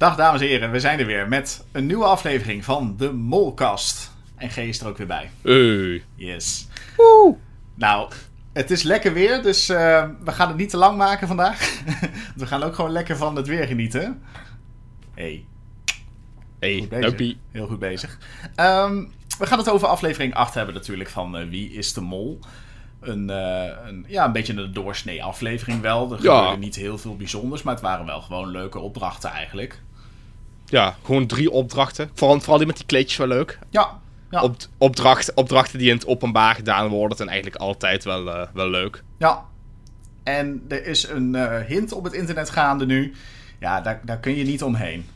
Dag dames en heren, we zijn er weer met een nieuwe aflevering van de Molkast. En G is er ook weer bij. Hey. Yes. Woe. Nou, het is lekker weer, dus eh, we gaan het niet te lang maken vandaag. we gaan ook gewoon lekker van het weer genieten. Hey, Hey. Dumpie. Heel goed bezig. Ehm, we gaan het over aflevering 8 hebben natuurlijk van eh, Wie is de Mol. Een, eh, een, ja, een beetje een doorsnee aflevering wel. Er Ja. gebeurde niet heel veel bijzonders, maar het waren wel gewoon leuke opdrachten eigenlijk. Ja, gewoon drie opdrachten. Vooral, vooral die met die kleedjes wel leuk. Ja, ja. Op, opdracht, opdrachten die in het openbaar gedaan worden, zijn eigenlijk altijd wel, eh, wel leuk. Ja. En er is een eh, hint op het internet gaande nu. Ja, daar, daar kun je niet omheen.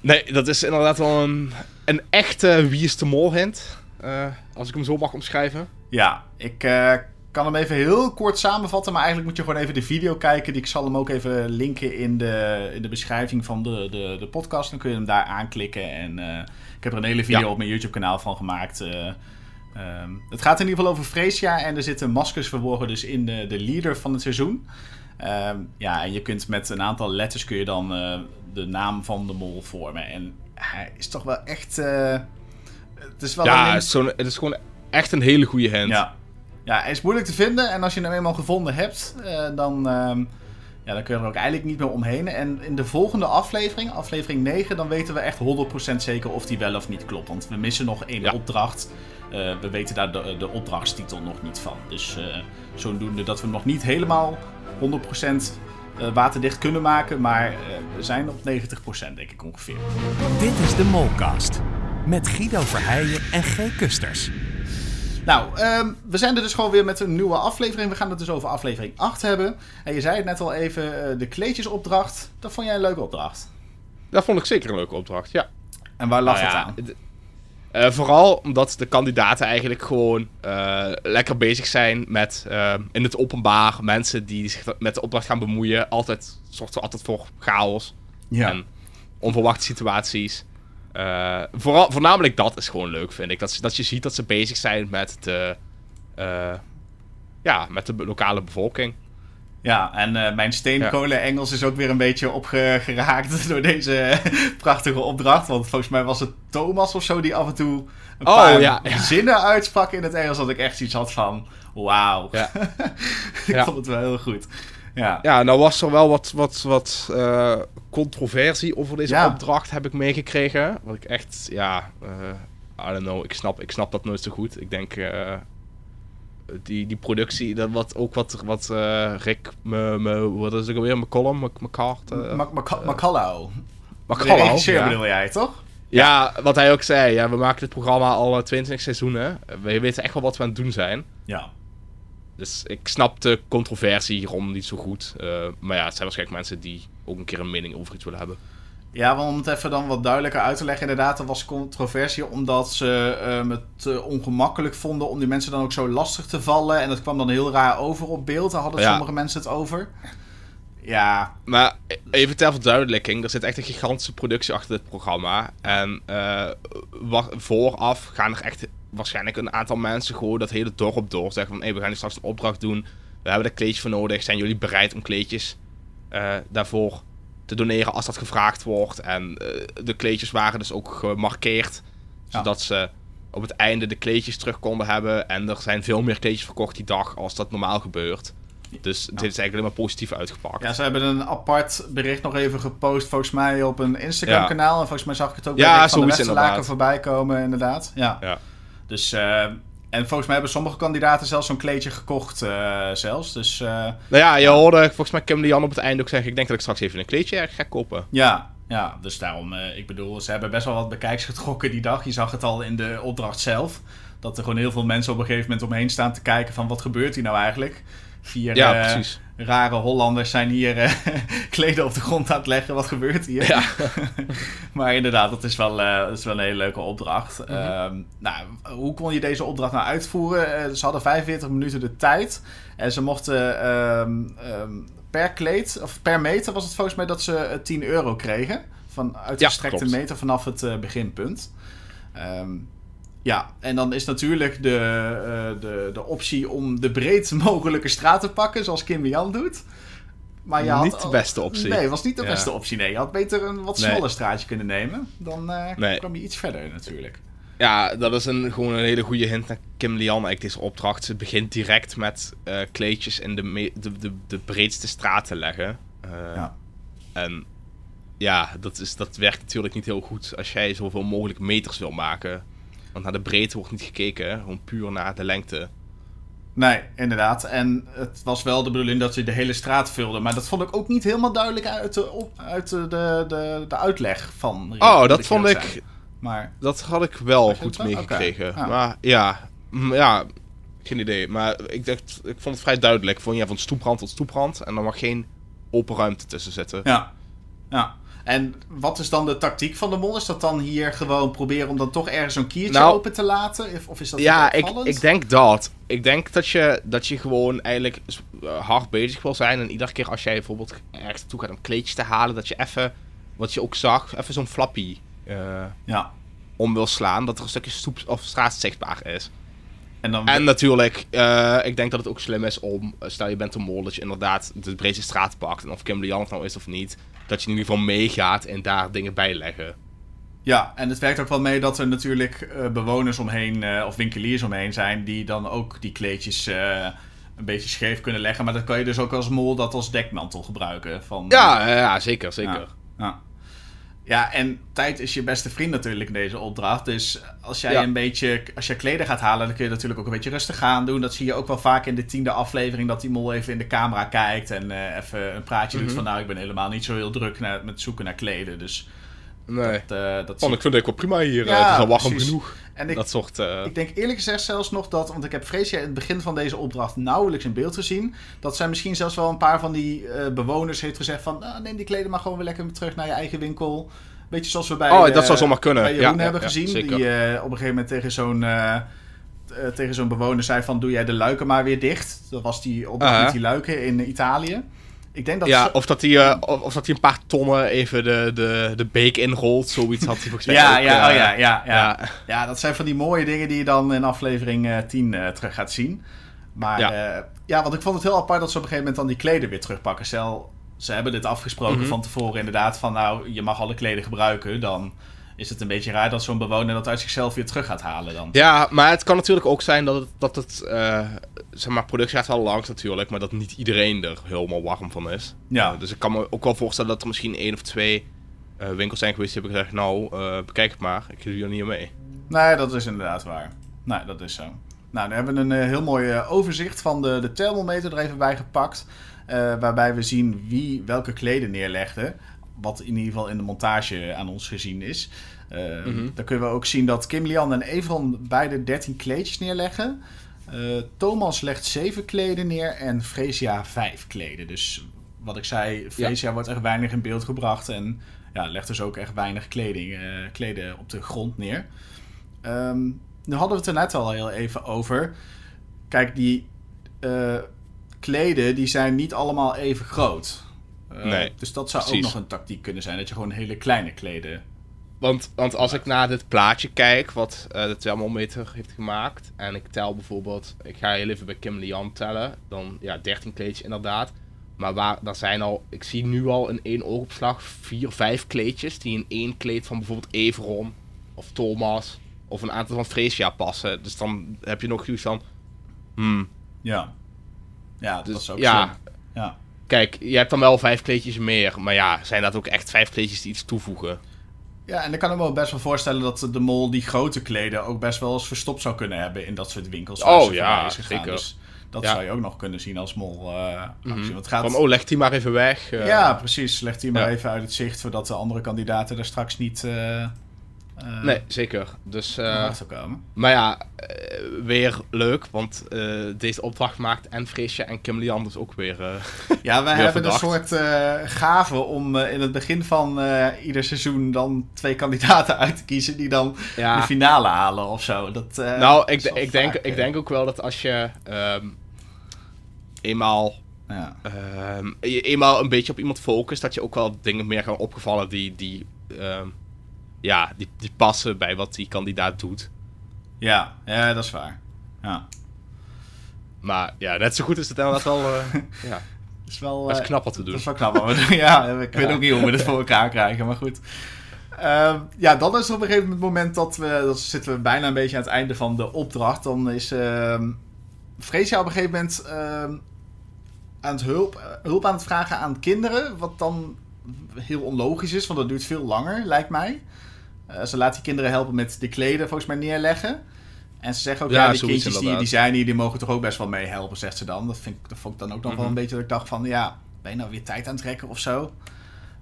Nee, dat is inderdaad wel een, een echte Wie is de Mol hint. eh, als ik hem zo mag omschrijven. Ja, ik kan hem even heel kort samenvatten. Maar eigenlijk moet je gewoon even de video kijken. Ik zal hem ook even linken in de, in de beschrijving van de, de, de podcast. Dan kun je hem daar aanklikken. En eh, ik heb er een hele video Ja. op mijn YouTube kanaal van gemaakt. eh. Ehm, het gaat in ieder geval over Freesia. En er zitten maskers verborgen dus in de, de leader van het seizoen. Ehm, ja, en je kunt met een aantal letters kun je dan eh, de naam van de mol vormen. En hij is toch wel echt... het is wel een Ja, het is, gewoon echt een hele goede hint. ja. Ja, hij is moeilijk te vinden. En als je hem eenmaal gevonden hebt, eh, dan, ehm, ja, dan kun je er ook eigenlijk niet meer omheen. En in de volgende aflevering, aflevering 9, dan weten we echt 100% zeker of die wel of niet klopt. Want we missen nog één Ja. opdracht. Eh, we weten daar de, de opdrachtstitel nog niet van. Dus eh, zodoende dat we nog niet helemaal 100% eh, waterdicht kunnen maken. Maar we zijn op 90% denk ik ongeveer. Dit is de Molcast. Met Guido Verheijen en G. Kusters. Nou, ehm, we zijn er dus gewoon weer met een nieuwe aflevering. We gaan het dus over aflevering 8 hebben. En je zei het net al even, eh, de kleedjesopdracht. Dat vond jij een leuke opdracht. Dat vond ik zeker een leuke opdracht, ja. En waar lag Nou het aan? eh, vooral omdat de kandidaten eigenlijk gewoon eh, lekker bezig zijn met in het openbaar mensen die zich met de opdracht gaan bemoeien. Altijd zorgt altijd voor chaos Ja. en onverwachte situaties. Eh, vooral, voornamelijk dat is gewoon leuk, vind ik. Dat, dat je ziet dat ze bezig zijn met de, eh, ja, met de lokale bevolking. Ja, en eh, mijn steenkolen Engels is ook weer een beetje opgeraakt door deze prachtige opdracht. Want volgens mij was het Thomas of zo die af en toe een Oh, paar ja, ja. zinnen uitsprak in het Engels. Dat ik echt iets had van, wauw. Ja. ik vond het wel heel goed. Ja, Ja, nou was er wel wat, wat, wat eh, controversie over deze Ja. opdracht, heb ik meegekregen. Wat ik echt, ja, eh I don't know, ik snap, ik snap dat nooit zo goed. Ik denk, eh, die, die productie, dat wat, ook wat, wat eh, Rick, me, me, wat is het alweer, McCollum, Mc- McCart, McCallum, regisseur ja. bedoel jij, toch? Ja, wat hij ook zei, ja, we maken dit programma al 22 seizoenen. We weten echt wel wat we aan het doen zijn. Ja. Dus ik snap de controversie hierom niet zo goed. Eh, maar ja, het zijn waarschijnlijk mensen die ook een keer een mening over iets willen hebben. Ja, want om het even dan wat duidelijker uit te leggen, inderdaad, er was controversie omdat ze ehm, het eh, ongemakkelijk vonden om die mensen dan ook zo lastig te vallen. En dat kwam dan heel raar over op beeld. Daar hadden Ja. sommige mensen het over. Ja, Maar even ter verduidelijking, er zit echt een gigantische productie achter dit programma. En eh, vooraf gaan er echt waarschijnlijk een aantal mensen gewoon dat hele dorp door. Zeggen van, hey, we gaan nu straks een opdracht doen. We hebben daar kleedjes voor nodig. Zijn jullie bereid om kleedjes eh, daarvoor te doneren als dat gevraagd wordt? En eh, de kleedjes waren dus ook gemarkeerd. Ja. Zodat ze op het einde de kleedjes terug konden hebben. En er zijn veel meer kleedjes verkocht die dag als dat normaal gebeurt. Dus dit is eigenlijk alleen maar positief uitgepakt. ja, ze hebben een apart bericht nog even gepost, volgens mij op een Instagram-kanaal. En volgens mij zag ik het ook Ja, bij van de Westerlaken voorbij komen, inderdaad. Ja. Ja. Dus, eh, en volgens mij hebben sommige kandidaten zelfs zo'n kleedje gekocht, eh, zelfs. Dus eh, Nou ja, je hoorde volgens mij Kim de Jan op het einde ook zeggen... ik denk dat ik straks even een kleedje erg ga kopen. Ja, ja, dus daarom, ik bedoel, ze hebben best wel wat bekijks getrokken die dag. Je zag het al in de opdracht zelf. Dat er gewoon heel veel mensen op een gegeven moment omheen staan te kijken van wat gebeurt hier nou eigenlijk. Vier Ja, precies. rare Hollanders zijn hier eh, kleden op de grond aan het leggen. Wat gebeurt hier? Ja. maar inderdaad, dat is wel, eh, dat is wel een hele leuke opdracht. Mhm. Ehm, nou, hoe kon je deze opdracht nou uitvoeren? Ze hadden 45 minuten de tijd. En ze mochten ehm, ehm, per kleed, of per meter was het volgens mij dat ze eh, 10 euro kregen. Van uitgestrekte meter vanaf het beginpunt. Ja, en dan is natuurlijk de, eh, de, de optie om de breed mogelijke straat te pakken, zoals Kim Jan doet. Maar je had, Niet de beste optie. Nee, was niet de Ja. beste optie. Nee, je had beter een wat Nee. smaller straatje kunnen nemen. Dan Nee. kwam je iets verder natuurlijk. Ja, dat is een, gewoon een hele goede hint naar Kim Lian, eigenlijk deze opdracht. Ze begint direct met eh, kleedjes in de, me- de, de, de breedste straat te leggen. Ja. En ja, dat, is, dat werkt natuurlijk niet heel goed als jij zoveel mogelijk meters wil maken. Want naar de breedte wordt niet gekeken, hè. gewoon puur naar de lengte. Nee, inderdaad. En het was wel de bedoeling dat je de hele straat vulde. Maar dat vond ik ook niet helemaal duidelijk uit de, op, uit de, de, de, uitleg van. Rick, Oh, dat vond ik, zijn. Maar dat had ik wel je goed meegekregen. Maar ja, ja, geen idee. Maar ik, dacht, ik vond het vrij duidelijk. Van, ja, van stoeprand tot stoeprand. En er mag geen open ruimte tussen zitten. ja. ja. En wat is dan de tactiek van de mol? Is dat dan hier gewoon proberen om dan toch ergens zo'n kiertje Nou, open te laten? Of, is dat Ja, ik, ik denk dat. Ik denk dat je, dat je gewoon eigenlijk eh, hard bezig wil zijn. En iedere keer als jij bijvoorbeeld ergens naartoe gaat om kleedjes te halen, dat je even, wat je ook zag, even zo'n flappie eh, Ja. om wil slaan. Dat er een stukje stoep of straat zichtbaar is. En dan... En natuurlijk, eh, ik denk dat het ook slim is om, stel je bent een mol, dat je inderdaad de breedste straat pakt. En of Kim Lian het nou is of niet, dat je in ieder geval meegaat en daar dingen bij leggen. Ja, en het werkt ook wel mee dat er natuurlijk eh, bewoners omheen, eh, of winkeliers omheen zijn, die dan ook die kleedjes eh, een beetje scheef kunnen leggen. Maar dan kan je dus ook als mol dat als dekmantel gebruiken. Van, Ja, ja zeker, zeker. Ja. Ja. Ja, en tijd is je beste vriend natuurlijk in deze opdracht. Dus als jij Ja. een beetje, als je kleden gaat halen, dan kun je natuurlijk ook een beetje rustig aan doen. Dat zie je ook wel vaak in de tiende aflevering, dat die mol even in de camera kijkt en eh, even een praatje doet Mhm. van nou, ik ben helemaal niet zo heel druk naar, met zoeken naar kleden. Dus Nee. dat, eh, dat zie ik vind het ook wel prima hier. Ja, eh, het is al warm precies. genoeg. En ik, Dat soort... eh, ik denk eerlijk gezegd zelfs nog dat, want ik heb Freesia in het begin van deze opdracht nauwelijks in beeld gezien, dat zij misschien zelfs wel een paar van die eh, bewoners heeft gezegd van, nou, neem die kleden maar gewoon weer lekker terug naar je eigen winkel. Beetje zoals we bij, Oh, dat zou zomaar kunnen. bij Jeroen ja, hebben ja, gezien. Die eh, op een gegeven moment tegen zo'n tegen zo'n bewoner zei van, doe jij de luiken maar weer dicht. Dat was die opdracht Aha. met die luiken in Italië. Ik denk dat... ja, of dat hij eh, of, of dat hij een paar tonnen even de, de, de beek inrolt. Zoiets had hij volgens mij ja, ook, ja, eh, oh ja, ja, ja. ja. Ja, dat zijn van die mooie dingen die je dan in aflevering eh 10 eh, terug gaat zien. Maar Ja. ja. ja, want ik vond het heel apart dat ze op een gegeven moment dan die kleden weer terugpakken. Stel, ze hebben dit afgesproken Mhm. van tevoren inderdaad van nou, je mag alle kleden gebruiken. Dan is het een beetje raar dat zo'n bewoner dat uit zichzelf weer terug gaat halen dan. Ja, maar het kan natuurlijk ook zijn dat het, dat het eh, zeg maar, productie gaat wel langs natuurlijk, maar dat niet iedereen er helemaal warm van is. Ja. Eh, dus ik kan me ook wel voorstellen dat er misschien één of twee eh, winkels zijn geweest die hebben gezegd, nou, bekijk het maar, ik doe er niet mee. Nee, dat is inderdaad waar. Nee, dat is zo. Nou, dan hebben we een heel mooi overzicht van de, de thermometer er even bij gepakt. waarbij we zien wie welke kleden neerlegde. Wat in ieder geval in de montage aan ons gezien is. Mhm. Dan kunnen we ook zien dat Kim Lian en Evron beide 13 kleedjes neerleggen. Eh, Thomas legt 7 kleden neer en Freesia 5 kleden. Dus wat ik zei, Freesia wordt echt weinig in beeld gebracht. En ja, legt dus ook echt weinig kleding, eh, kleden op de grond neer. Ehm, nu hadden we het er net al heel even over. Kijk, die eh, kleden die zijn niet allemaal even groot. Eh, Nee, dus dat zou precies. ook nog een tactiek kunnen zijn. Dat je gewoon hele kleine kleden... Want, want als ik naar dit plaatje kijk, wat eh, de thermometer heeft gemaakt, en ik tel bijvoorbeeld, ik ga heel even bij Kim Lian tellen, dan ja, 13 kleedjes inderdaad. Maar waar, daar zijn al, ik zie nu al in één oogopslag vier, vijf kleedjes die in één kleed van bijvoorbeeld Everon of Thomas of een aantal van Freesia passen. Dus dan heb je nog zoiets van, hmm, Ja. Ja, dat dus is ook ja, zo. Ja. Kijk, je hebt dan wel vijf kleedjes meer, maar ja, zijn dat ook echt vijf kleedjes die iets toevoegen? Ja, en ik kan me wel best wel voorstellen dat de mol die grote kleden ook best wel eens verstopt zou kunnen hebben in dat soort winkels. waar Oh, ze ja, is gegaan. zeker. Dus dat Ja. zou je ook nog kunnen zien als mol eh, actie. Mhm. Het gaat... Van, oh, leg die maar even weg. eh. ja, precies. Legt hij maar Ja. even uit het zicht, voordat de andere kandidaten er straks niet eh eh, Nee, zeker. Dus, eh, komen. maar ja, eh, weer leuk, want eh, deze opdracht maakt en Freesje en Kim Lian dus ook weer... eh, Ja, wij Weer hebben verdacht. een soort eh, gave om eh, in het begin van eh, ieder seizoen dan twee kandidaten uit te kiezen die dan de finale halen of zo. Dat, eh, nou, ik, ik, denk, vaak, ik denk ook wel dat als je ehm, eenmaal, Ja. ehm, je eenmaal een beetje op iemand focust, dat je ook wel dingen meer gaan opgevallen die, die, ehm, ja, die, die passen bij wat die kandidaat doet. Ja, ja, dat is waar. Ja. Maar ja, net zo goed is het inderdaad wel... eh, ja. is wel, Dat is eh, knap wat we doen. Dat is wel knap. wat we doen. ja, ik weet ook niet hoe we dit voor elkaar krijgen, maar goed. Ehm, ja, dan is op een gegeven moment dat we... Dan zitten we bijna een beetje aan het einde van de opdracht. Dan is ehm Freesia op een gegeven moment ehm, aan het hulp, eh, hulp aan het vragen aan kinderen. Wat dan heel onlogisch is, want dat duurt veel langer, lijkt mij. Eh, ze laat die kinderen helpen met de kleden volgens mij neerleggen. En ze zeggen ook, ja, Ja, die kindjes die, die zijn hier, die mogen toch ook best wel meehelpen, zegt ze dan. Dat, vind ik, dat vond ik dan ook nog wel Mhm. een beetje dat ik dacht van, ja, ben je nou weer tijd aan het trekken of zo?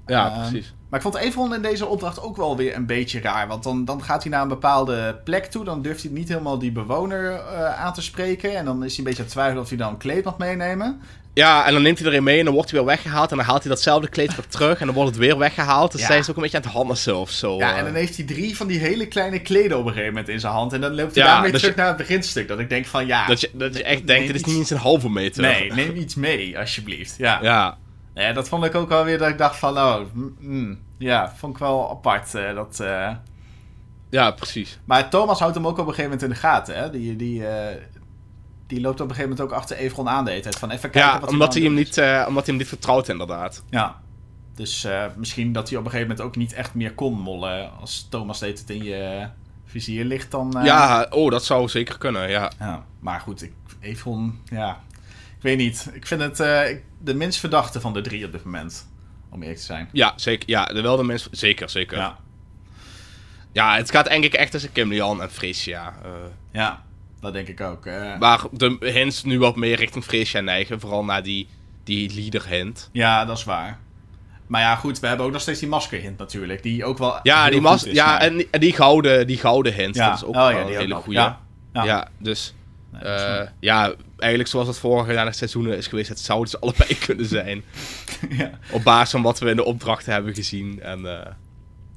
Ja, Ehm, precies. Maar ik vond Evron in deze opdracht ook wel weer een beetje raar. Want dan, dan gaat hij naar een bepaalde plek toe. Dan durft hij niet helemaal die bewoner eh, aan te spreken. En dan is hij een beetje aan het twijfelen of hij dan een kleed mag meenemen. Ja, en dan neemt hij erin mee en dan wordt hij weer weggehaald. En dan haalt hij datzelfde kleed weer terug en dan wordt het weer weggehaald. Dus Ja. zij is ook een beetje aan het hannissen of zo. Ja, eh. en dan heeft hij drie van die hele kleine kleden op een gegeven moment in zijn hand. En dan loopt hij Ja, daarmee terug je- naar het beginstuk. Dat ik denk van ja, dat, je, dat je echt neem denkt, dit is niet eens een halve meter. Nee, neem iets mee, alsjeblieft. Ja. ja. Ja, dat vond ik ook wel weer dat ik dacht van, oh, mm, mm, ja, vond ik wel apart. eh, dat, eh, ja, precies. Maar Thomas houdt hem ook op een gegeven moment in de gaten. Hè? Die, die, die loopt op een gegeven moment ook achter Evron aan de. Van even kijken Ja, wat omdat hij, hem doet. niet, eh, omdat hij hem niet vertrouwt inderdaad. Ja. Dus eh, misschien dat hij op een gegeven moment ook niet echt meer kon mollen. Als Thomas deed het in je vizier ligt dan... eh, Ja, oh, dat zou zeker kunnen, ja. ja. Maar goed, ik, Evron, ja... Ik weet niet. Ik vind het eh, de minst verdachte van de drie op dit moment. Om eerlijk te zijn. Ja, zeker. Ja, de wel de mensen... Zeker, zeker. Ja. Ja, het gaat eigenlijk echt tussen Kim Lian en Freesia. eh ja dat denk ik ook. eh. waar de hints nu wat meer richting Freesia neigen. Vooral naar die, die leader hint. Ja, dat is waar. Maar ja, goed, we hebben ook nog steeds die maskerhint natuurlijk. Die ook wel Ja, die, goed mas is, ja maar- en, die- en die gouden, die gouden hint. Ja. Dat is ook Oh ja, een hele goede. Ja. Ja. Ja. dus... Nee, eh, ja, eigenlijk zoals het vorige jaar seizoenen is geweest, het zouden ze allebei kunnen zijn. ja. Op basis van wat we in de opdrachten hebben gezien. En, eh,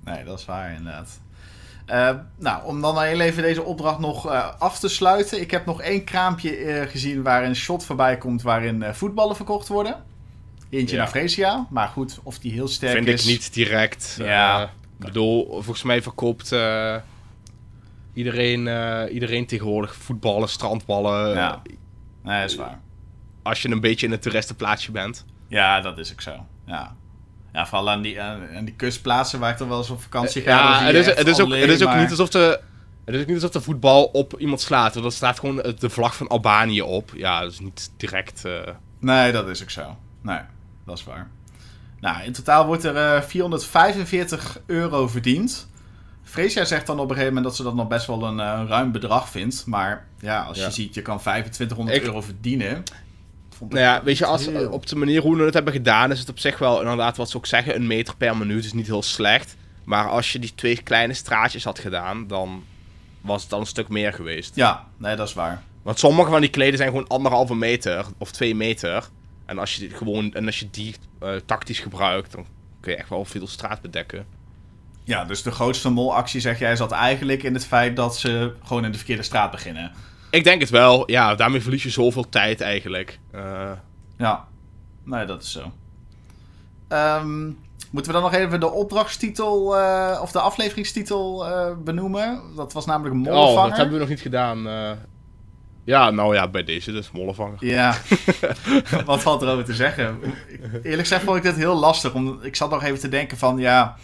Nee, dat is waar inderdaad. Eh, nou, om dan heel even deze opdracht nog eh, af te sluiten. Ik heb nog één kraampje eh, gezien waar een shot voorbij komt waarin voetballen verkocht worden. Eentje Ja. naar Freesia. Maar goed, of die heel sterk vind is... ik niet direct. Ja. Ik bedoel, volgens mij verkoopt iedereen, iedereen tegenwoordig voetballen, strandballen. Ja. Nee, dat is waar. Als je een beetje in het toeristenplaatsje bent. Ja, dat is ook zo. Ja. Ja, vooral aan die, aan, die kustplaatsen waar ik dan wel eens op vakantie ga. Ja, het is, het is ook, het is ook maar- niet alsof de... Het is ook niet alsof de voetbal op iemand slaat. Want er staat gewoon de vlag van Albanië op. Ja, dat is niet direct... eh, Nee, dat is ook zo. Nee, dat is waar. Nou, in totaal wordt er eh, 445 euro verdiend. Freesia zegt dan op een gegeven moment dat ze dat nog best wel een eh, ruim bedrag vindt. Maar ja, als Ja. je ziet, je kan 2500 Ik- euro verdienen. Vond Nou ja, weet je, als, heel- op de manier hoe we het hebben gedaan, is het op zich wel inderdaad wat ze ook zeggen, een meter per minuut is niet heel slecht. Maar als je die twee kleine straatjes had gedaan, dan was het dan een stuk meer geweest. Ja, nee, dat is waar. Want sommige van die kleden zijn gewoon anderhalve meter of twee meter. En als je die gewoon en als je die eh, tactisch gebruikt, dan kun je echt wel veel straat bedekken. Ja, dus de grootste molactie, zeg jij, zat eigenlijk in het feit dat ze gewoon in de verkeerde straat beginnen. Ik denk het wel. Ja, daarmee verlies je zoveel tijd eigenlijk. Eh, Ja, nee, dat is zo. Ehm, moeten we dan nog even de opdrachtstitel eh, of de afleveringstitel eh, benoemen? Dat was namelijk oh, Mollevanger. dat hebben we nog niet gedaan. ja, nou ja, bij deze dus mollenvanger. Ja, wat valt erover te zeggen? Eerlijk gezegd vond ik dit heel lastig. Om, ik zat nog even te denken van, ja,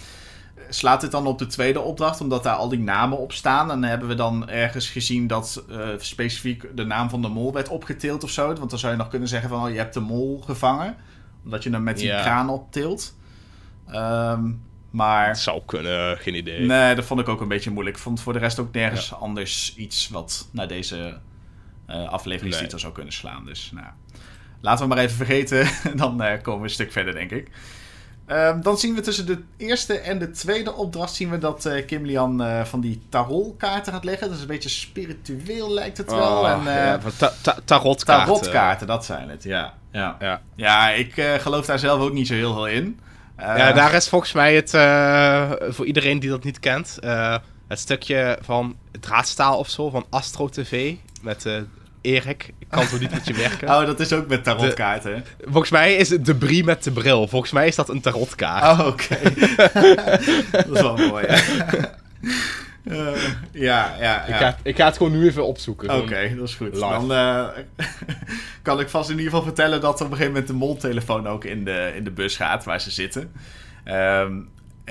slaat dit dan op de tweede opdracht? Omdat daar al die namen op staan. En hebben we dan ergens gezien dat eh, specifiek de naam van de mol werd opgetild of zo? Want dan zou je nog kunnen zeggen van, oh, je hebt de mol gevangen. Omdat je hem met die Ja. kraan optilt. Ehm, maar... Het zou kunnen, geen idee. Nee, dat vond ik ook een beetje moeilijk. Ik vond voor de rest ook nergens anders iets wat naar deze eh afleveringstitel zou kunnen slaan. Dus nou, laten we maar even vergeten. dan eh, komen we een stuk verder, denk ik. Ehm, dan zien we tussen de eerste en de tweede opdracht zien we dat eh, Kim Lian eh, van die tarotkaarten gaat leggen. Dat is een beetje spiritueel lijkt het wel. Oh, en, eh, ja, van ta ta tarotkaarten. tarotkaarten, dat zijn het. Ja, ja. Ja. ja ik geloof daar zelf ook niet zo heel veel in. Ja, daar is volgens mij het, voor iedereen die dat niet kent, het stukje van draadstaal of zo, van Astro TV, met Erik. Ik kan zo niet met je werken. Oh, dat is ook met tarotkaarten. Volgens mij is het de brie met de bril. Volgens mij is dat een tarotkaart. Oh, oké. dat is wel mooi. hè? Eh, Ja, ja, Ik, ja. ga, ik ga het gewoon nu even opzoeken. Oké, dat is goed. live. Dan eh, kan ik vast in ieder geval vertellen dat op een gegeven moment de moltelefoon ook in de, in de bus gaat waar ze zitten. Ehm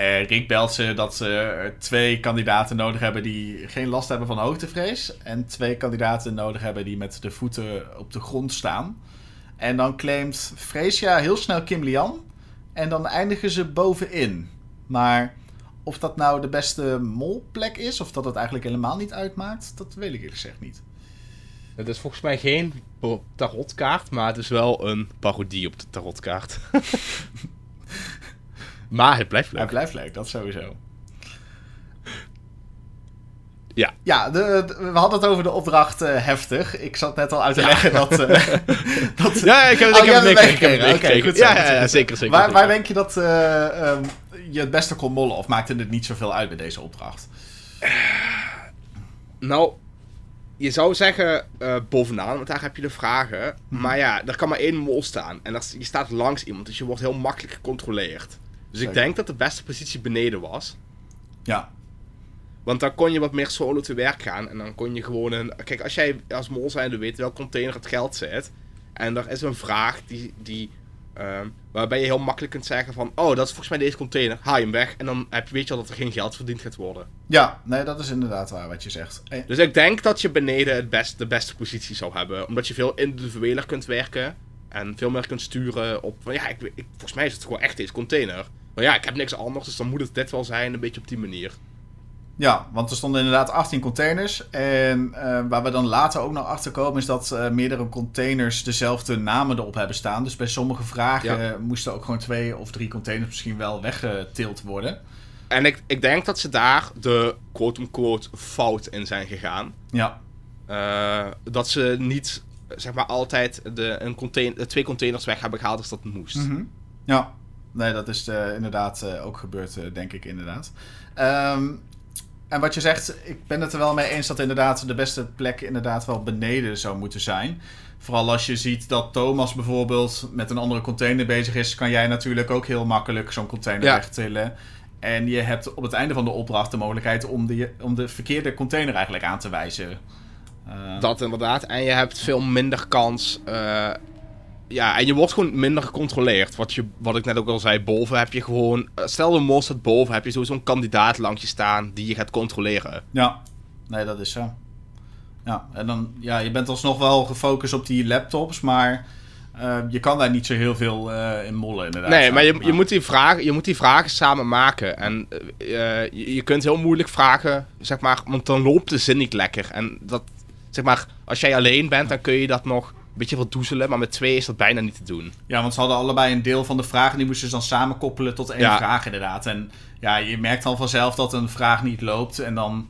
en Rick belt ze dat ze twee kandidaten nodig hebben die geen last hebben van hoogtevrees. En twee kandidaten nodig hebben die met de voeten op de grond staan. En dan claimt Freesia heel snel Kim Lian. En dan eindigen ze bovenin. Maar of dat nou de beste molplek is, of dat het eigenlijk helemaal niet uitmaakt, dat weet ik eerlijk gezegd niet. Het is volgens mij geen tarotkaart, maar het is wel een parodie op de tarotkaart. maar het blijft Hij leuk. blijft leuk, dat sowieso. Ja. Ja, de, de- we hadden het over de opdracht eh, heftig. Ik zat net al uit te leggen dat... eh, dat Ja, ik heb, Oh, ik heb het meegekregen. Het goed zo, Ja, ja, ja, zeker, zeker. waar, waar denk je dat eh, ehm, je het beste kon mollen? Of maakte het niet zoveel uit bij deze opdracht? Nou, je zou zeggen eh, bovenaan, want daar heb je de vragen. Mhm. Maar ja, er kan maar één mol staan. En dat je staat langs iemand, dus je wordt heel makkelijk gecontroleerd. Dus ik denk dat de beste positie beneden was. Ja, Want dan kon je wat meer solo te werk gaan. En dan kon je gewoon een... Kijk, als jij als mol zijnde weet welk container het geld zit. En er is een vraag die... die ehm, waarbij je heel makkelijk kunt zeggen van... Oh, dat is volgens mij deze container. Haal je hem weg. En dan heb je, weet je al dat er geen geld verdiend gaat worden. ja nee, dat is inderdaad waar wat je zegt. Eh, Dus ik denk dat je beneden het best, de beste positie zou hebben. Omdat je veel individueler kunt werken. En veel meer kunt sturen op... Van, ja, ik, ik, volgens mij is het gewoon echt deze container. Maar ja, ik heb niks anders. Dus dan moet het dit wel zijn. Een beetje op die manier. Ja, want er stonden inderdaad 18 containers. En eh, waar we dan later ook nog achter komen, is dat eh, meerdere containers dezelfde namen erop hebben staan. Dus bij sommige vragen Ja. moesten ook gewoon twee of drie containers misschien wel weggetild worden. En ik, ik denk dat ze daar de quote-unquote fout in zijn gegaan. Ja, Eh, dat ze niet, zeg maar, altijd de, een contain- de twee containers weg hebben gehaald als dat moest. Mhm. ja. Nee, dat is eh, inderdaad eh, ook gebeurd, eh, denk ik inderdaad. Ehm, en wat je zegt, ik ben het er wel mee eens dat inderdaad de beste plek inderdaad wel beneden zou moeten zijn. Vooral als je ziet dat Thomas bijvoorbeeld met een andere container bezig is, kan jij natuurlijk ook heel makkelijk zo'n container Ja. wegtillen. En je hebt op het einde van de opdracht de mogelijkheid om de, om de verkeerde container eigenlijk aan te wijzen. Eh, Dat inderdaad. En je hebt veel minder kans. Ja, en je wordt gewoon minder gecontroleerd. Wat, je, wat ik net ook al zei, boven heb je gewoon... eh, Stel de mol staat boven, heb je sowieso een kandidaat langs je staan die je gaat controleren. Ja, nee, dat is zo. Ja, en dan, ja, je bent alsnog wel gefocust op die laptops, maar eh, je kan daar niet zo heel veel eh, in mollen, inderdaad. Nee, maar je, je, moet die vragen, je moet die vragen samen maken. En je, je kunt heel moeilijk vragen, zeg maar, want dan loopt de zin niet lekker. En dat, zeg maar, als jij alleen bent, dan kun je dat nog een beetje verdoezelen. Maar met twee is dat bijna niet te doen. Ja, want ze hadden allebei een deel van de vragen, die moesten ze dan samen koppelen tot één Ja. vraag, inderdaad. En ja, je merkt dan vanzelf dat een vraag niet loopt en dan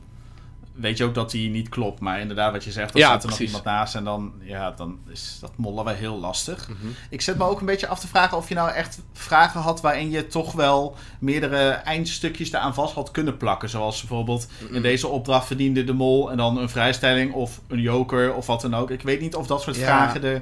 weet je ook dat die niet klopt. Maar inderdaad, wat je zegt, dan Ja, staat er precies. nog iemand naast en dan, ja, dan is dat mollen wel heel lastig. Mhm. Ik zet me ook een beetje af te vragen of je nou echt vragen had waarin je toch wel meerdere eindstukjes eraan vast had kunnen plakken. Zoals bijvoorbeeld in deze opdracht verdiende de mol en dan een vrijstelling of een joker of wat dan ook. Ik weet niet of dat soort Ja. vragen er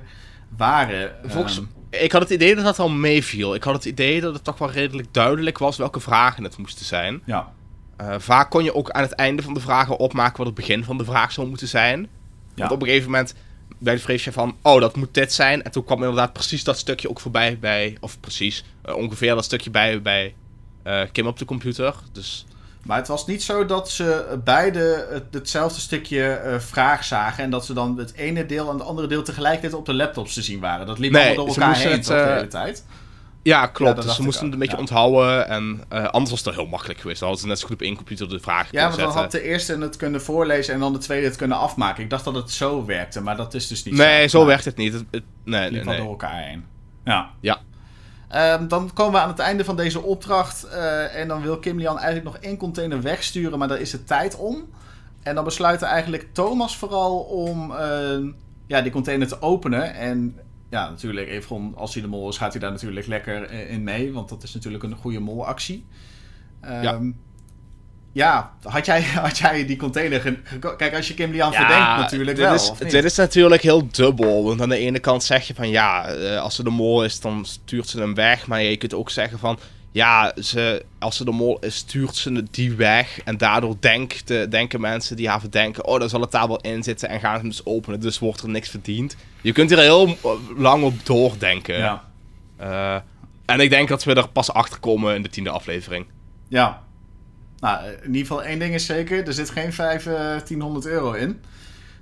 waren. Volgens, Ehm, ik had het idee dat dat al meeviel. Ik had het idee dat het toch wel redelijk duidelijk was welke vragen het moesten zijn. ja. Eh, vaak kon je ook aan het einde van de vragen opmaken wat het begin van de vraag zou moeten zijn. Ja. Want op een gegeven moment bij de vrees je van, oh, dat moet dit zijn. En toen kwam inderdaad precies dat stukje ook voorbij bij, of precies, eh, ongeveer dat stukje bij, bij eh, Kim op de computer. Dus Maar het was niet zo dat ze beide het, hetzelfde stukje eh, vraag zagen. En dat ze dan het ene deel en het andere deel tegelijkertijd op de laptops te zien waren. Dat liep Nee, allemaal door elkaar heen het, de hele tijd. Ja, klopt. dus ze moesten het een beetje ja. onthouden. En eh, anders was het heel makkelijk geweest. Dan hadden ze net zo goed op één computer de vraag Ja, want dan zetten. had de eerste het kunnen voorlezen en dan de tweede het kunnen afmaken. Ik dacht dat het zo werkte, maar dat is dus niet zo. Nee, zo werkt het niet. Het, het- nee, Het nee, nee. door elkaar heen. Ja. Ja. Ehm, dan komen we aan het einde van deze opdracht. eh, en dan wil Kim Lian eigenlijk nog één container wegsturen, maar daar is de tijd om. En dan besluit eigenlijk Thomas vooral om eh, ja, die container te openen. En ja, natuurlijk, Evron, als hij de mol is, gaat hij daar natuurlijk lekker eh, in mee. Want dat is natuurlijk een goede molactie. Ehm, Ja. ja, had jij, had jij die container... Kijk, als je Kim Lian Ja, verdenkt natuurlijk dit wel, Is, dit is natuurlijk heel dubbel. Want aan de ene kant zeg je van ja, eh, als ze de mol is, dan stuurt ze hem weg. Maar je kunt ook zeggen van ja, ze, als ze de mol is, stuurt ze die weg. En daardoor denkt, eh, denken mensen die haar verdenken... oh, dan zal het daar wel in zitten en gaan ze hem dus openen. Dus wordt er niks verdiend. Je kunt hier heel eh, lang op doordenken. Ja. Eh, en ik denk dat we er pas achter komen in de tiende aflevering. Ja. Nou, in ieder geval één ding is zeker. Er zit geen 1500 euro in.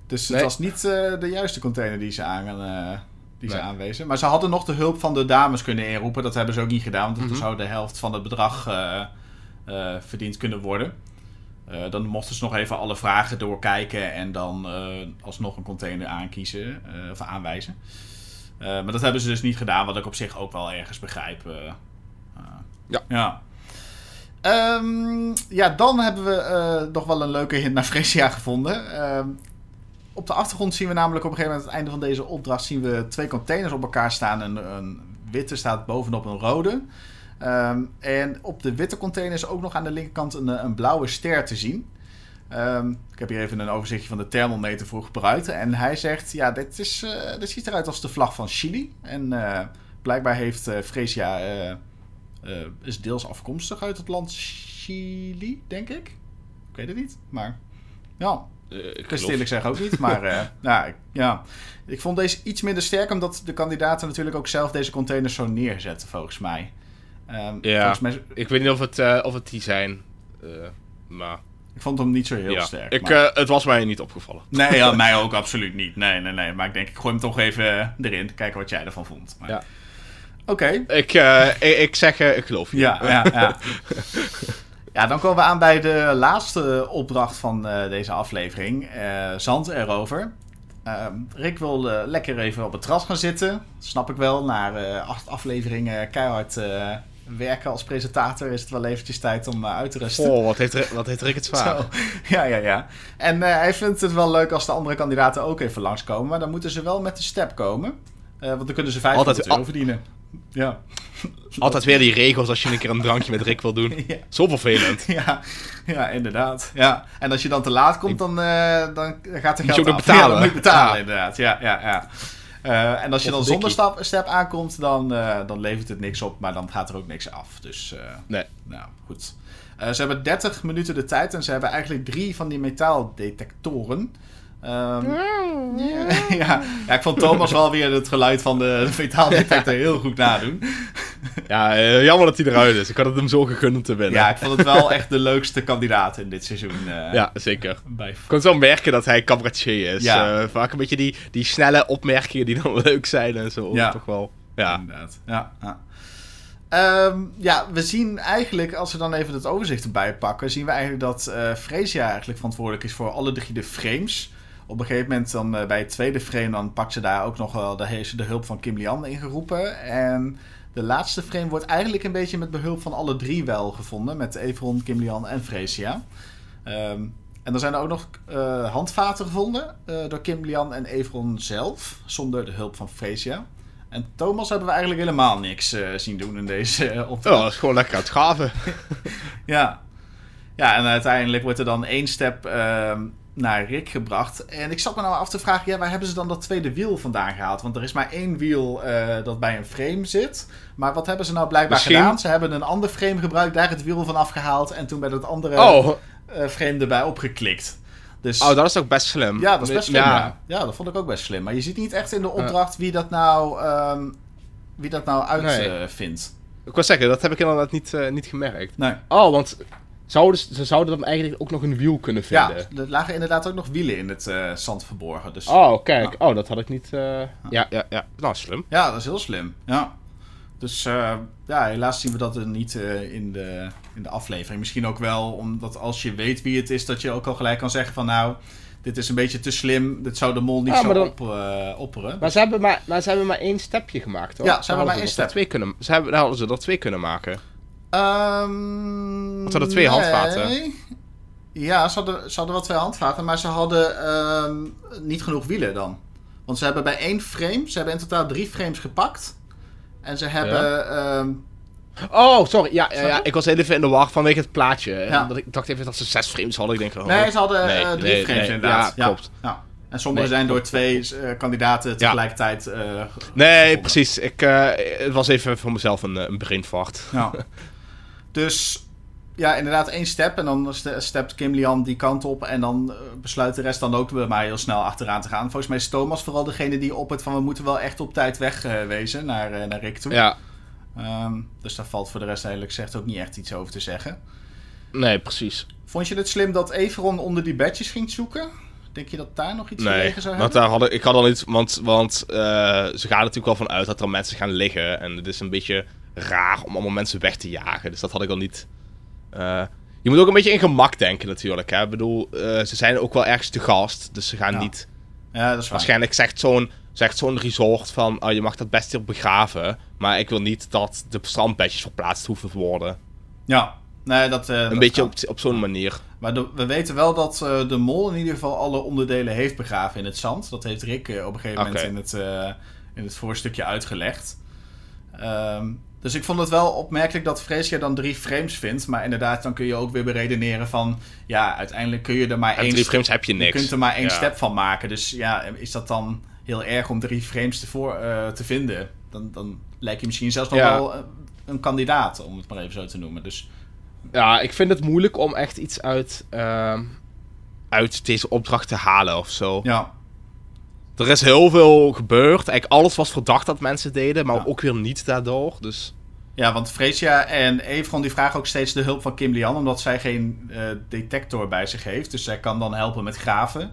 Dus het was niet eh, de juiste container die ze, aan, die ze aanwezen. Maar ze hadden nog de hulp van de dames kunnen inroepen. Dat hebben ze ook niet gedaan. Want dan zou de helft van het bedrag eh, verdiend kunnen worden. Eh, dan mochten ze nog even alle vragen doorkijken. En dan alsnog een container aankiezen. of aanwijzen. Maar dat hebben ze dus niet gedaan. Wat ik op zich ook wel ergens begrijp. Ja. ja. Ehm, ja, dan hebben we nog wel een leuke hint naar Fresia gevonden. Op de achtergrond zien we namelijk op een gegeven moment... aan het einde van deze opdracht zien we twee containers op elkaar staan. Een, een witte staat bovenop een rode. Ehm, en op de witte container is ook nog aan de linkerkant een, een blauwe ster te zien. Ehm, ik heb hier even een overzichtje van de thermometer voor gebruikt. En hij zegt, ja, dit, is, eh, dit ziet eruit als de vlag van Chili. En eh, blijkbaar heeft eh Fresia... is deels afkomstig uit het land Chili, denk ik. Ik weet het niet, maar... Ja, ik ik kan eerlijk zeggen ook niet, maar eh, ja, ik, ja. Ik vond deze iets minder sterk, omdat de kandidaten natuurlijk ook zelf deze containers zo neerzetten, volgens mij. Ehm, Ja. volgens mij Ik weet niet of het, eh, of het die zijn. eh, maar ik vond hem niet zo heel ja, sterk. ik, maar- eh, het was mij niet opgevallen. Nee, ja, mij ook absoluut niet. Nee, nee, nee. Maar ik denk, ik gooi hem toch even eh, erin. Kijken wat jij ervan vond. Maar... Ja. Oké. Ik, eh, ik, ik zeg, eh, ik geloof je. Ja, ja, ja. ja, dan komen we aan bij de laatste opdracht van eh, deze aflevering. eh, zand erover. Ehm, Rick wil eh, lekker even op het terras gaan zitten. Snap ik wel. Na acht afleveringen keihard werken als presentator is het wel eventjes tijd om uit te rusten. Oh, wat heeft, wat heeft Rick het zwaar. Zo. Ja, ja, ja. En hij vindt het wel leuk als de andere kandidaten ook even langskomen. Maar dan moeten ze wel met de step komen. Want dan kunnen ze 500 Altijd- euro verdienen. Ja. Altijd weer die regels als je een keer een drankje met Rick wil doen. Ja. Zo vervelend. Ja, ja, inderdaad. Ja. En als je dan te laat komt, dan, eh, dan gaat de geld je ook nog betalen. Ja, dan moet je betalen, Ja. inderdaad. Ja, ja, ja. Eh, en als je Of dan zonder stap, step aankomt, dan, eh, dan levert het niks op, maar dan gaat er ook niks af. Dus, Nee. nou, goed. Ze hebben 30 minuten de tijd en ze hebben eigenlijk drie van die metaaldetectoren. Ehm, ja, ja. ja, ik vond Thomas wel weer het geluid van de, de metaaldetector heel goed nadoen. Ja, eh, jammer dat hij eruit is. Ik had het hem zo gegund om te winnen. Ja, ik vond het wel echt de leukste kandidaat in dit seizoen. eh, Ja, zeker. Bij Ik kon zo merken dat hij cabaretier is. Ja. Eh, vaak een beetje die, die snelle opmerkingen die dan leuk zijn en zo. Ja. Toch wel. Ja. Inderdaad. Ja, ja. Ehm, ja, we zien eigenlijk, als we dan even het overzicht erbij pakken, zien we eigenlijk dat eh Freesia eigenlijk verantwoordelijk is voor alle drie de frames. Op een gegeven moment dan eh, bij het tweede frame, dan pakt ze daar ook nog wel heeft ze de hulp van Kim Lian ingeroepen. En de laatste frame wordt eigenlijk een beetje met behulp van alle drie wel gevonden. Met Evron, Kim Lian en Freesia. Ehm, en dan zijn er ook nog eh, handvaten gevonden eh, door Kim Lian en Evron zelf, zonder de hulp van Freesia. En Thomas hebben we eigenlijk helemaal niks eh, zien doen in deze uh, opdracht. Ja, dat is gewoon lekker aan het gaven. Ja. ja, en uiteindelijk wordt er dan één step ehm, naar Rick gebracht. En ik zat me nou af te vragen, ja, waar hebben ze dan dat tweede wiel vandaan gehaald? Want er is maar één wiel eh, dat bij een frame zit. Maar wat hebben ze nou blijkbaar Misschien- gedaan? Ze hebben een ander frame gebruikt, daar het wiel van afgehaald... en toen bij dat andere Oh, eh, frame erbij opgeklikt. Dus, oh, dat is toch best slim. ja, dat is best slim. Ja. Ja. Ja. dat vond ik ook best slim. Maar je ziet niet echt in de opdracht wie dat nou, ehm, wie dat nou Nee. uitvindt. Ik wou zeggen, dat heb ik inderdaad niet, eh, niet gemerkt. nee. Oh, want zouden, ze zouden dan eigenlijk ook nog een wiel kunnen Ja, vinden. er lagen inderdaad ook nog wielen in het eh, zand verborgen. Dus Oh, kijk. Oh, dat had ik niet... eh, Ja, ja, ja. Nou, slim. ja, dat is heel slim. Ja. Dus eh, ja, helaas zien we dat er niet in, de, in de aflevering. Misschien ook wel omdat als je weet wie het is, dat je ook al gelijk kan zeggen van nou, dit is een beetje te slim. Dit zou de mol niet Ja, zo dan- op, opperen. Maar ze hebben maar, maar ze hebben maar één stepje gemaakt, toch? Ja, ze hebben maar één er Twee kunnen, ze hebben, hadden ze er twee kunnen maken. Ehm, Want ze hadden twee handvaten. Ja, ze hadden, ze hadden wel twee handvaten, maar ze hadden ehm, niet genoeg wielen dan. Want ze hebben bij één frame, ze hebben in totaal drie frames gepakt. En ze hebben... ehm, Oh, sorry. Ja, ja, ja, ik was even in de war vanwege het plaatje. Ja. Dat ik dacht even dat ze zes frames hadden. Ik denk, oh, nee, ze hadden nee, eh, drie nee, frames nee. inderdaad. Ja, klopt. Ja. En sommige zijn door twee eh, kandidaten tegelijkertijd... ge- Nee, precies. Ik, het was even voor mezelf een, een. Ja. Dus ja, inderdaad één step. En dan ste- stept Kim Lian die kant op. En dan eh, besluit de rest dan ook bij mij heel snel achteraan te gaan. Volgens mij is Thomas vooral degene die op het van... we moeten wel echt op tijd wegwezen naar, eh, naar Rick toe. Ja, Ehm, dus daar valt voor de rest eigenlijk gezegd ook niet echt iets over te zeggen. nee, precies. Vond je het slim dat Everon onder die badges ging zoeken? Denk je dat daar nog iets Nee, gelegen zou want hebben? daar had ik, had al niet, want, want eh, ze gaan er natuurlijk wel van uit dat er mensen gaan liggen. En het is een beetje raar om allemaal mensen weg te jagen. Dus dat had ik al niet. eh, je moet ook een beetje in gemak denken natuurlijk. Hè? Ik bedoel, eh, ze zijn ook wel ergens te gast. Dus ze gaan Ja. niet... Ja, dat is waar. Waarschijnlijk zegt zo'n zegt zo'n resort van... Oh, je mag dat best hier begraven. Maar ik wil niet dat de strandbedjes verplaatst hoeven te worden. Ja, nee, dat... eh, Een dat beetje kan. op, op zo'n manier. Maar de- we weten wel dat de mol in ieder geval alle onderdelen heeft begraven in het zand. Dat heeft Rick op een gegeven moment in het, in het voorstukje uitgelegd. Ehm, dus ik vond het wel opmerkelijk dat Freesia dan drie frames vindt. Maar inderdaad, dan kun je ook weer beredeneren van... Ja, uiteindelijk kun je er maar En één... drie frames heb je je niks. kunt er maar één Ja. step van maken. Dus ja, is dat dan heel erg om drie frames te, voor, eh, te vinden? Dan, dan lijkt je misschien zelfs nog Ja. wel eh, een kandidaat, om het maar even zo te noemen. Dus Ja, ik vind het moeilijk om echt iets uit, ehm, uit deze opdracht te halen of zo. ja, Er is heel veel gebeurd. Eigenlijk alles was verdacht dat mensen deden, maar Ja. ook weer niet daardoor. Dus Ja, want Freesia en Evron die vragen ook steeds de hulp van Kim Lian, omdat zij geen eh, detector bij zich heeft. Dus zij kan dan helpen met graven.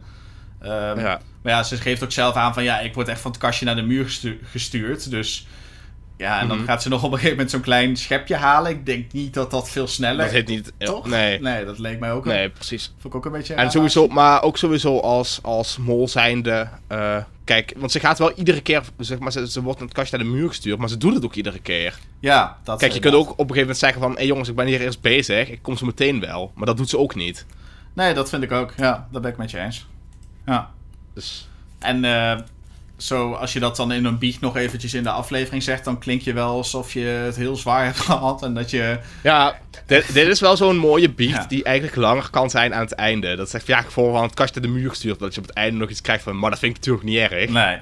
Ehm, ja. Maar ja, ze geeft ook zelf aan van ja, ik word echt van het kastje naar de muur gestu- gestuurd. Dus ja, en dan Mhm. gaat ze nog op een gegeven moment zo'n klein schepje halen. Ik denk niet dat dat veel sneller... dat heet niet. Toch? Nee. Nee, dat leek mij ook Nee, precies. Vond ik ook een beetje... En sowieso, maar ook sowieso als, als mol zijnde. eh, kijk, want ze gaat wel iedere keer, zeg maar, ze, ze wordt naar het kastje naar de muur gestuurd, maar ze doet het ook iedere keer. Ja, dat Kijk, je kunt ook op een gegeven moment zeggen van, hé hey jongens, ik ben hier eerst bezig, ik kom zo meteen wel. Maar dat doet ze ook niet. Nee, dat vind ik ook. Ja, dat ben ik met je eens. Ja. Dus En eh, zo, als je dat dan in een biecht nog eventjes in de aflevering zegt, dan klink je wel alsof je het heel zwaar hebt gehad. En dat je. Ja, dit, dit is wel zo'n mooie beat Ja. die eigenlijk langer kan zijn aan het einde. Dat zegt, ja, ik het kastje de muur gestuurd, dat je op het einde nog iets krijgt van, maar dat vind ik natuurlijk niet erg. Nee.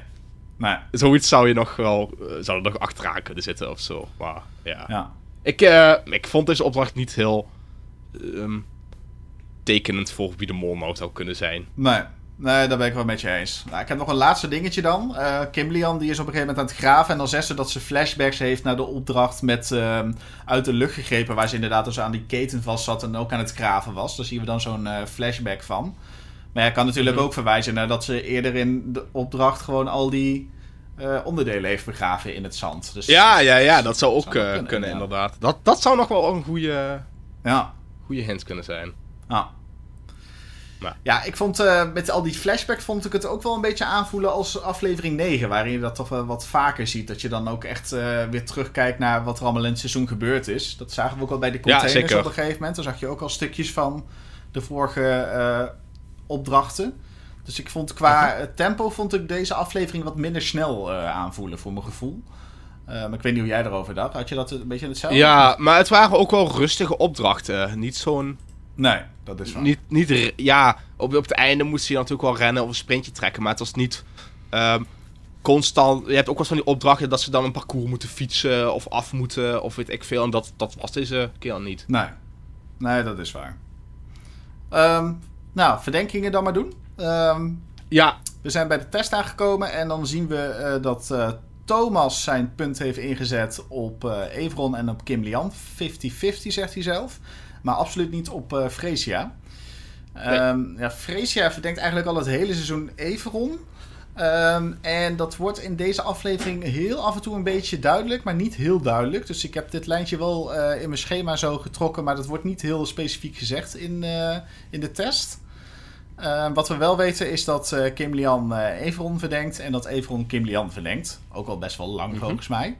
Nee. Zoiets zou je nog wel, eh, zou er nog achteraan kunnen zitten of zo. Maar ja. Ja. Ik, eh, ik vond deze opdracht niet heel ehm, tekenend voor wie de mol nou zou kunnen zijn. Nee. Nee, daar ben ik wel met je eens. Nou, ik heb nog een laatste dingetje dan. Kim Lian die is op een gegeven moment aan het graven. En dan zegt ze dat ze flashbacks heeft naar de opdracht met ehm, uit de lucht gegrepen. Waar ze inderdaad dus aan die keten vast zat en ook aan het graven was. Daar zien we dan zo'n eh, flashback van. Maar hij kan natuurlijk Mhm. ook verwijzen naar dat ze eerder in de opdracht gewoon al die eh, onderdelen heeft begraven in het zand. Dus, Ja, ja, ja, dat zou ook Zou kunnen, kunnen, ja. inderdaad. Dat, dat zou nog wel een goede, Ja. goede hint kunnen zijn. Ja. Maar- Ja, ik vond eh, met al die flashbacks vond ik het ook wel een beetje aanvoelen als aflevering 9. Waarin je dat toch wel wat vaker ziet. Dat je dan ook echt eh, weer terugkijkt naar wat er allemaal in het seizoen gebeurd is. Dat zagen we ook al bij de containers zeker. op een gegeven moment. Dan zag je ook al stukjes van de vorige eh, opdrachten. Dus ik vond qua Mhm. tempo vond ik deze aflevering wat minder snel aanvoelen voor mijn gevoel. Maar ik weet niet hoe jij erover dacht. Had je dat een beetje hetzelfde? Ja, maar het waren ook wel rustige opdrachten. Niet zo'n... Nee, dat is waar. Niet, niet, ja, op, op het einde moest je natuurlijk wel rennen of een sprintje trekken. Maar het was niet ehm, constant... Je hebt ook wel eens van die opdrachten dat ze dan een parcours moeten fietsen of af moeten of weet ik veel. En dat, dat was deze keer niet. Nee. Nee, dat is waar. Ehm, nou, verdenkingen dan maar doen. Ehm, Ja, we zijn bij de test aangekomen en dan zien we eh, dat eh, Thomas zijn punt heeft ingezet op eh Evron en op Kim Lian. 50-50 zegt hij zelf. Maar absoluut niet op eh Freesia. Ehm, ja, Freesia verdenkt eigenlijk al het hele seizoen Everon. Ehm, en dat wordt in deze aflevering heel af en toe een beetje duidelijk, maar niet heel duidelijk. Dus ik heb dit lijntje wel eh, in mijn schema zo getrokken, maar dat wordt niet heel specifiek gezegd in, eh, in de test. Ehm, wat we wel weten is dat Kim Lian Everon verdenkt en dat Everon Kim Lian verdenkt. Ook al best wel lang Mhm. volgens mij.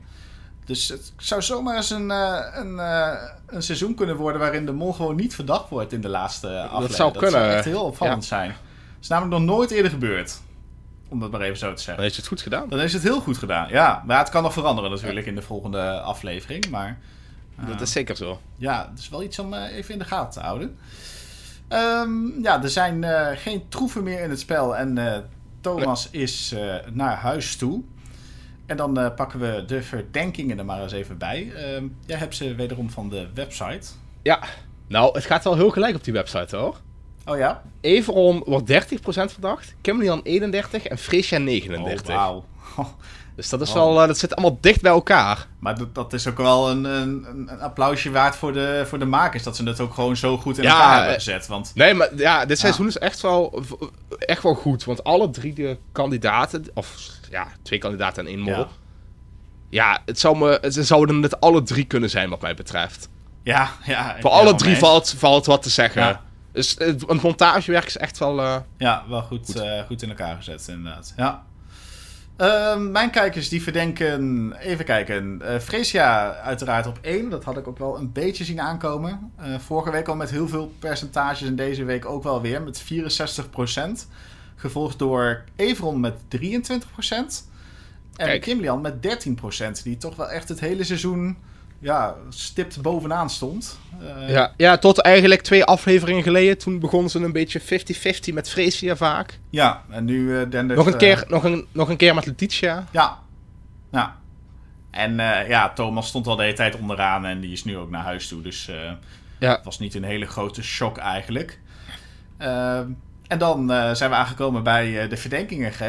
Dus het zou zomaar eens een, eh, een, eh, een seizoen kunnen worden waarin de mol gewoon niet verdacht wordt in de laatste aflevering. zou Dat kunnen. zou echt heel opvallend zijn. Dat is namelijk nog nooit eerder gebeurd. Om dat maar even zo te dan zeggen. heeft je het goed gedaan. Dan is het heel goed gedaan, ja. Maar het kan nog veranderen natuurlijk in de volgende aflevering. Maar eh, Dat is zeker zo. ja, het is wel iets om even in de gaten te houden. Ehm, ja, er zijn geen troeven meer in het spel. En Thomas is naar huis toe. En dan eh, pakken we de verdenkingen er maar eens even bij. Ehm, jij hebt ze wederom van de website. Ja, nou, het gaat wel heel gelijk op die website hoor. Oh ja? Everon wordt 30% verdacht, Kimberly 31 en Freesia 39. Oh, wauw. Dus dat is Oh. wel, eh, dat zit allemaal dicht bij elkaar. Maar dat, dat is ook wel een, een, een applausje waard voor de, voor de makers. Dat ze het ook gewoon zo goed in Ja, elkaar hebben eh, gezet. Want Nee, maar ja, dit seizoen is echt wel, echt wel goed. Want alle drie de kandidaten, of ja, twee kandidaten en één mol. Ja. Ja, het zou me, ze zouden het alle drie kunnen zijn wat mij betreft. ja, ja. Voor alle drie valt, valt wat te zeggen. Dus het, het montagewerk is echt wel... eh, Ja, wel goed, goed. goed in elkaar gezet, inderdaad. Ja. Ehm, mijn kijkers die verdenken, even kijken, Freesia uiteraard op 1. Dat had ik ook wel een beetje zien aankomen. Eh, vorige week al met heel veel percentages en deze week ook wel weer met 64%. Gevolgd door Everon met 23%. En Kijk. Kimlian met 13%. Die toch wel echt het hele seizoen ja, stipt bovenaan stond. Eh, ja, ja, tot eigenlijk twee afleveringen geleden. Toen begonnen ze een beetje 50-50 met Freesia vaak. ja, en nu eh dendert, Nog een, eh, keer, nog, een, nog een keer met Letitia. Ja. Ja. En ja, Thomas stond al de hele tijd onderaan en die is nu ook naar huis toe. Dus Ja. het was niet een hele grote shock eigenlijk. Ehm, en dan zijn we aangekomen bij de verdenkingen, G.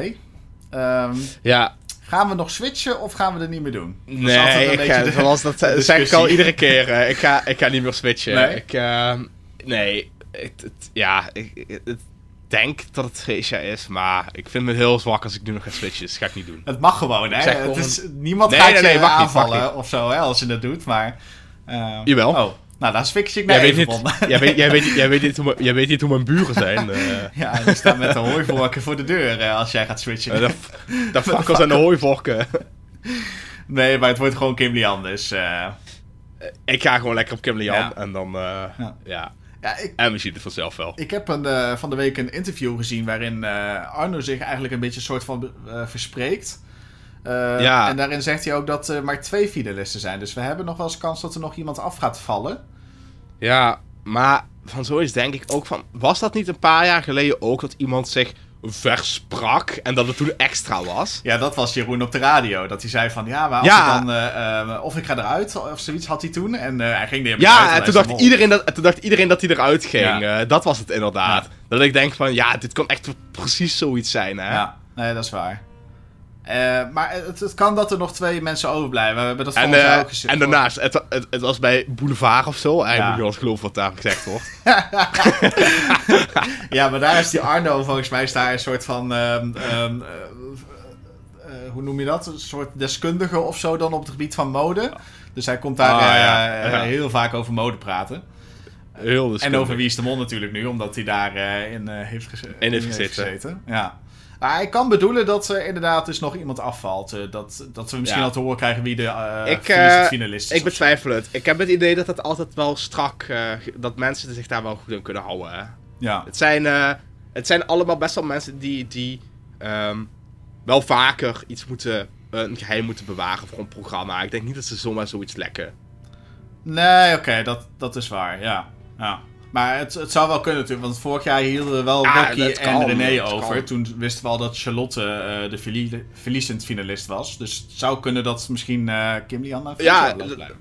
Ehm, Ja, gaan we nog switchen of gaan we er niet meer doen? Dat nee, een ik ga, de- zoals dat de zeg ik al iedere keer. eh, ik, ga, ik ga niet meer switchen. Nee? Ik, eh, nee, het, het- ja, ik, het denk dat het Freesia is, maar ik vind me heel zwak als ik nu nog ga switchen. Dus dat ga ik niet doen. Het mag gewoon, hè? Het is, niemand Nee, gaat nee, je nee, aanvallen niet. of zo, hè, als je dat doet. Maar, eh, Jawel. Oh, nou, dan switch ik naar Jij weet, niet, jij, weet, jij, weet, jij, weet niet hoe, mijn- jij weet niet hoe mijn buren zijn. eh Ja, die staan met de hooivorken voor de deur eh, als jij gaat switchen. Eh, de, fakkels en de hooivorken. Nee, maar het wordt gewoon Kim Lian, dus... eh, Ik ga gewoon lekker op Kim Lian Ja. en dan, Ja. ja. ja, ik, En we zien het vanzelf wel. ik heb een, van de week een interview gezien waarin Arno zich eigenlijk een beetje soort van verspreekt. Ja. En daarin zegt hij ook dat er maar twee finalisten zijn. Dus we hebben nog wel eens kans dat er nog iemand af gaat vallen. Ja, maar van zo is denk ik ook van... Was dat niet een paar jaar geleden ook dat iemand zich versprak en dat het toen extra was? Ja, dat was Jeroen op de radio. Dat hij zei van, ja, maar als Ja. ik dan... eh, eh, of ik ga eruit, of zoiets had hij toen. En eh, hij ging er Ja, en toen dacht, iedereen dat, en toen dacht iedereen dat hij eruit ging. Ja. Dat was het inderdaad. Ja. Dat ik denk van, ja, dit kan echt precies zoiets zijn, hè? Ja, nee, dat is waar. Eh, maar het, het kan dat er nog twee mensen overblijven. We hebben dat En, ook gezien. en daarnaast, het, het, het was bij Boulevard of zo. Eigenlijk Ja. eens geloven wat daar gezegd wordt. Ja, maar daar is die Arno volgens mij is daar een soort van. ehm, ehm, eh, hoe noem je dat? Een soort deskundige of zo dan op het gebied van mode. Dus hij komt daar Ah, ja. Ja. heel vaak over mode praten. Heel En over Wie is de Mol natuurlijk nu, omdat hij daar in heeft, In heeft gezeten. Ja. Maar hij kan bedoelen dat er inderdaad dus nog iemand afvalt. eh, dat, dat we misschien Ja. al te horen krijgen wie de Ik, finalist- finalist is. Ik betwijfel het. Ik heb het idee dat het altijd wel strak... ge- dat mensen zich daar wel goed in kunnen houden, hè? Ja. Het zijn, het zijn allemaal best wel mensen die, die ehm, wel vaker iets moeten... een geheim moeten bewaren voor een programma. Ik denk niet dat ze zomaar zoiets lekken. Nee, oké, dat, dat is waar, ja. ja. Maar het, het zou wel kunnen natuurlijk, want vorig jaar hielden we wel Ja, Rocky en kan, René over. kan. Toen wisten we al dat Charlotte eh, de verlie- verliezend finalist was. Dus het zou kunnen dat misschien eh Kim Lian naar Ja,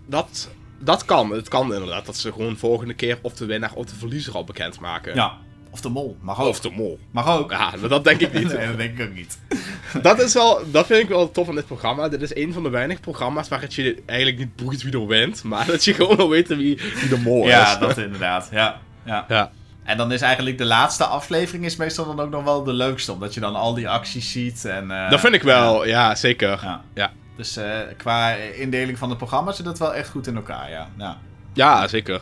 dat, dat kan. Het kan inderdaad. Dat ze gewoon volgende keer of de winnaar of de verliezer al bekendmaken. Ja, of de mol, mag ook. Of de mol. Mag ook. Ja, maar dat denk ik niet. nee, dat denk ik ook niet. Dat, is wel, dat vind ik wel tof aan dit programma. Dit is een van de weinige programma's waar het je eigenlijk niet boeit wie er wint. Maar dat je gewoon wil weten wie, wie de mol Ja, is. dat inderdaad, ja. ja. Ja. En dan is eigenlijk de laatste aflevering is meestal dan ook nog wel de leukste, omdat je dan al die acties ziet. En, eh, dat vind ik wel, ja, zeker. Ja. Ja. Dus eh, qua indeling van het programma zit het wel echt goed in elkaar, ja. ja. Ja, zeker.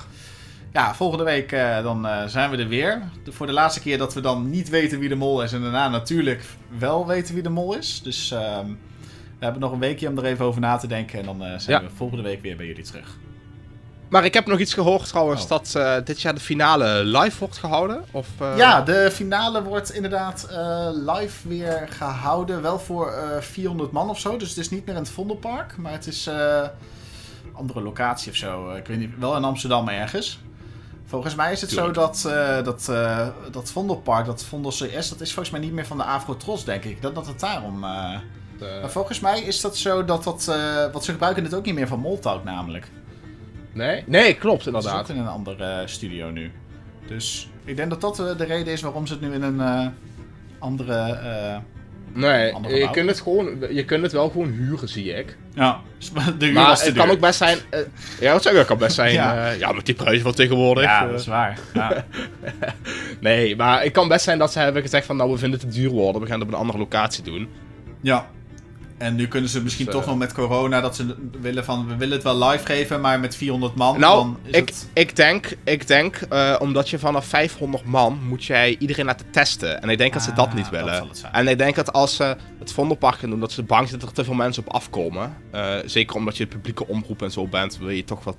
Ja, volgende week eh, dan eh, zijn we er weer. De- voor de laatste keer dat we dan niet weten wie de mol is. En daarna natuurlijk wel weten wie de mol is. Dus ehm, we hebben nog een weekje om er even over na te denken. En dan eh, zijn Ja. we volgende week weer bij jullie terug. Maar ik heb nog iets gehoord trouwens Oh. dat dit jaar de finale live wordt gehouden. Of, Ja, de finale wordt inderdaad live weer gehouden. Wel voor eh 400 man of zo. Dus het is niet meer in het Vondelpark. Maar het is andere locatie of zo. Ik weet niet, wel in Amsterdam ergens. Volgens mij is het Tuurlijk. zo dat, eh, dat, eh, dat Vondelpark, dat Vondel CS, dat is volgens mij niet meer van de Afro Tros, denk ik. Dat, dat het daarom... eh, Maar volgens mij is dat zo dat dat... want ze gebruiken het ook niet meer van Moltalk namelijk. nee? Nee, klopt Dat is inderdaad. ook in een andere studio nu. Dus ik denk dat dat de reden is waarom ze het nu in een andere... eh, Nee, je kunt, het gewoon, je kunt het wel gewoon huren, zie ik. ja, de huur Maar was te het kan ook best zijn... eh, ja, zeg ik? Het kan best zijn... Ja. Ja, ja met die prijzen van tegenwoordig. Ja, eh, dat is waar. Ja. Nee, maar het kan best zijn dat ze hebben gezegd van... Nou, we vinden het te duur worden. We gaan het op een andere locatie doen. ja. En nu kunnen ze misschien Dus, toch eh, nog met corona dat ze willen van... We willen het wel live geven, maar met 400 man. Nou, dan is ik, het... ik denk, ik denk eh, omdat je vanaf 500 man moet jij iedereen laten testen. En ik denk dat ze dat Ah, niet willen. en ik denk dat als ze het Vondelpark gaan doen, dat ze bang zijn dat er te veel mensen op afkomen. Eh, zeker omdat je het publieke omroep en zo bent, wil je toch wat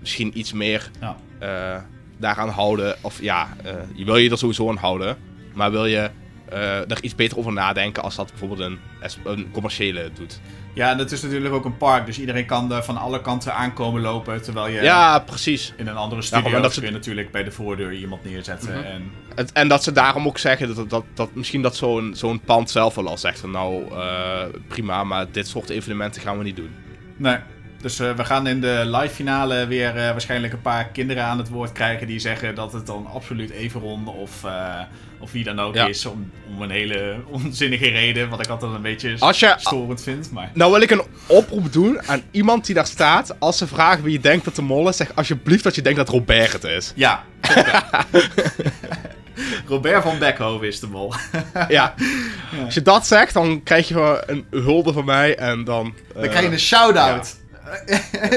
misschien iets meer Ja. daaraan houden. Of ja, je wil je er sowieso aan houden. Maar wil je eh, er iets beter over nadenken als dat bijvoorbeeld een, een commerciële doet. Ja, en het is natuurlijk ook een park, dus iedereen kan er van alle kanten aankomen lopen. Terwijl je Ja, precies. in een andere studio dat ze- kun je natuurlijk bij de voordeur iemand neerzetten. Mhm. En en dat ze daarom ook zeggen dat, dat, dat misschien dat zo'n zo'n pand zelf wel al zegt nou eh, prima, maar dit soort evenementen gaan we niet doen. Nee. Dus eh, we gaan in de live finale weer eh, waarschijnlijk een paar kinderen aan het woord krijgen die zeggen dat het dan absoluut Everon of, eh, of wie dan ook Ja. is. Om, om een hele onzinnige reden, wat ik altijd een beetje Als je, storend vind. Maar nou wil ik een oproep doen aan iemand die daar staat. Als ze vragen wie je denkt dat de mol is, zeg alsjeblieft dat je denkt dat Robert het is. ja. Robert van Beckhoven is de mol. Ja. Als je dat zegt, dan krijg je een hulde van mij en dan... Dan krijg je een shout-out.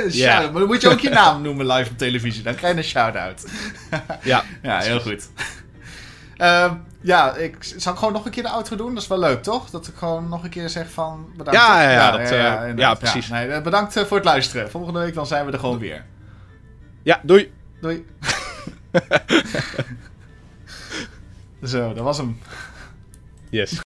Ja. Maar dan moet je ook je naam noemen live op televisie. Dan krijg je een shout-out. Ja. Ja, heel goed. Ehm, ja, ik zal ik gewoon nog een keer de outro doen. Dat is wel leuk, toch? Dat ik gewoon nog een keer zeg van bedankt. Ja, ja, ja, dat, eh, inderdaad. ja, precies. nee, eh, bedankt eh, voor het luisteren. Volgende week dan zijn we er gewoon weer. Ja, doei. Doei. Zo, dat was hem. Yes.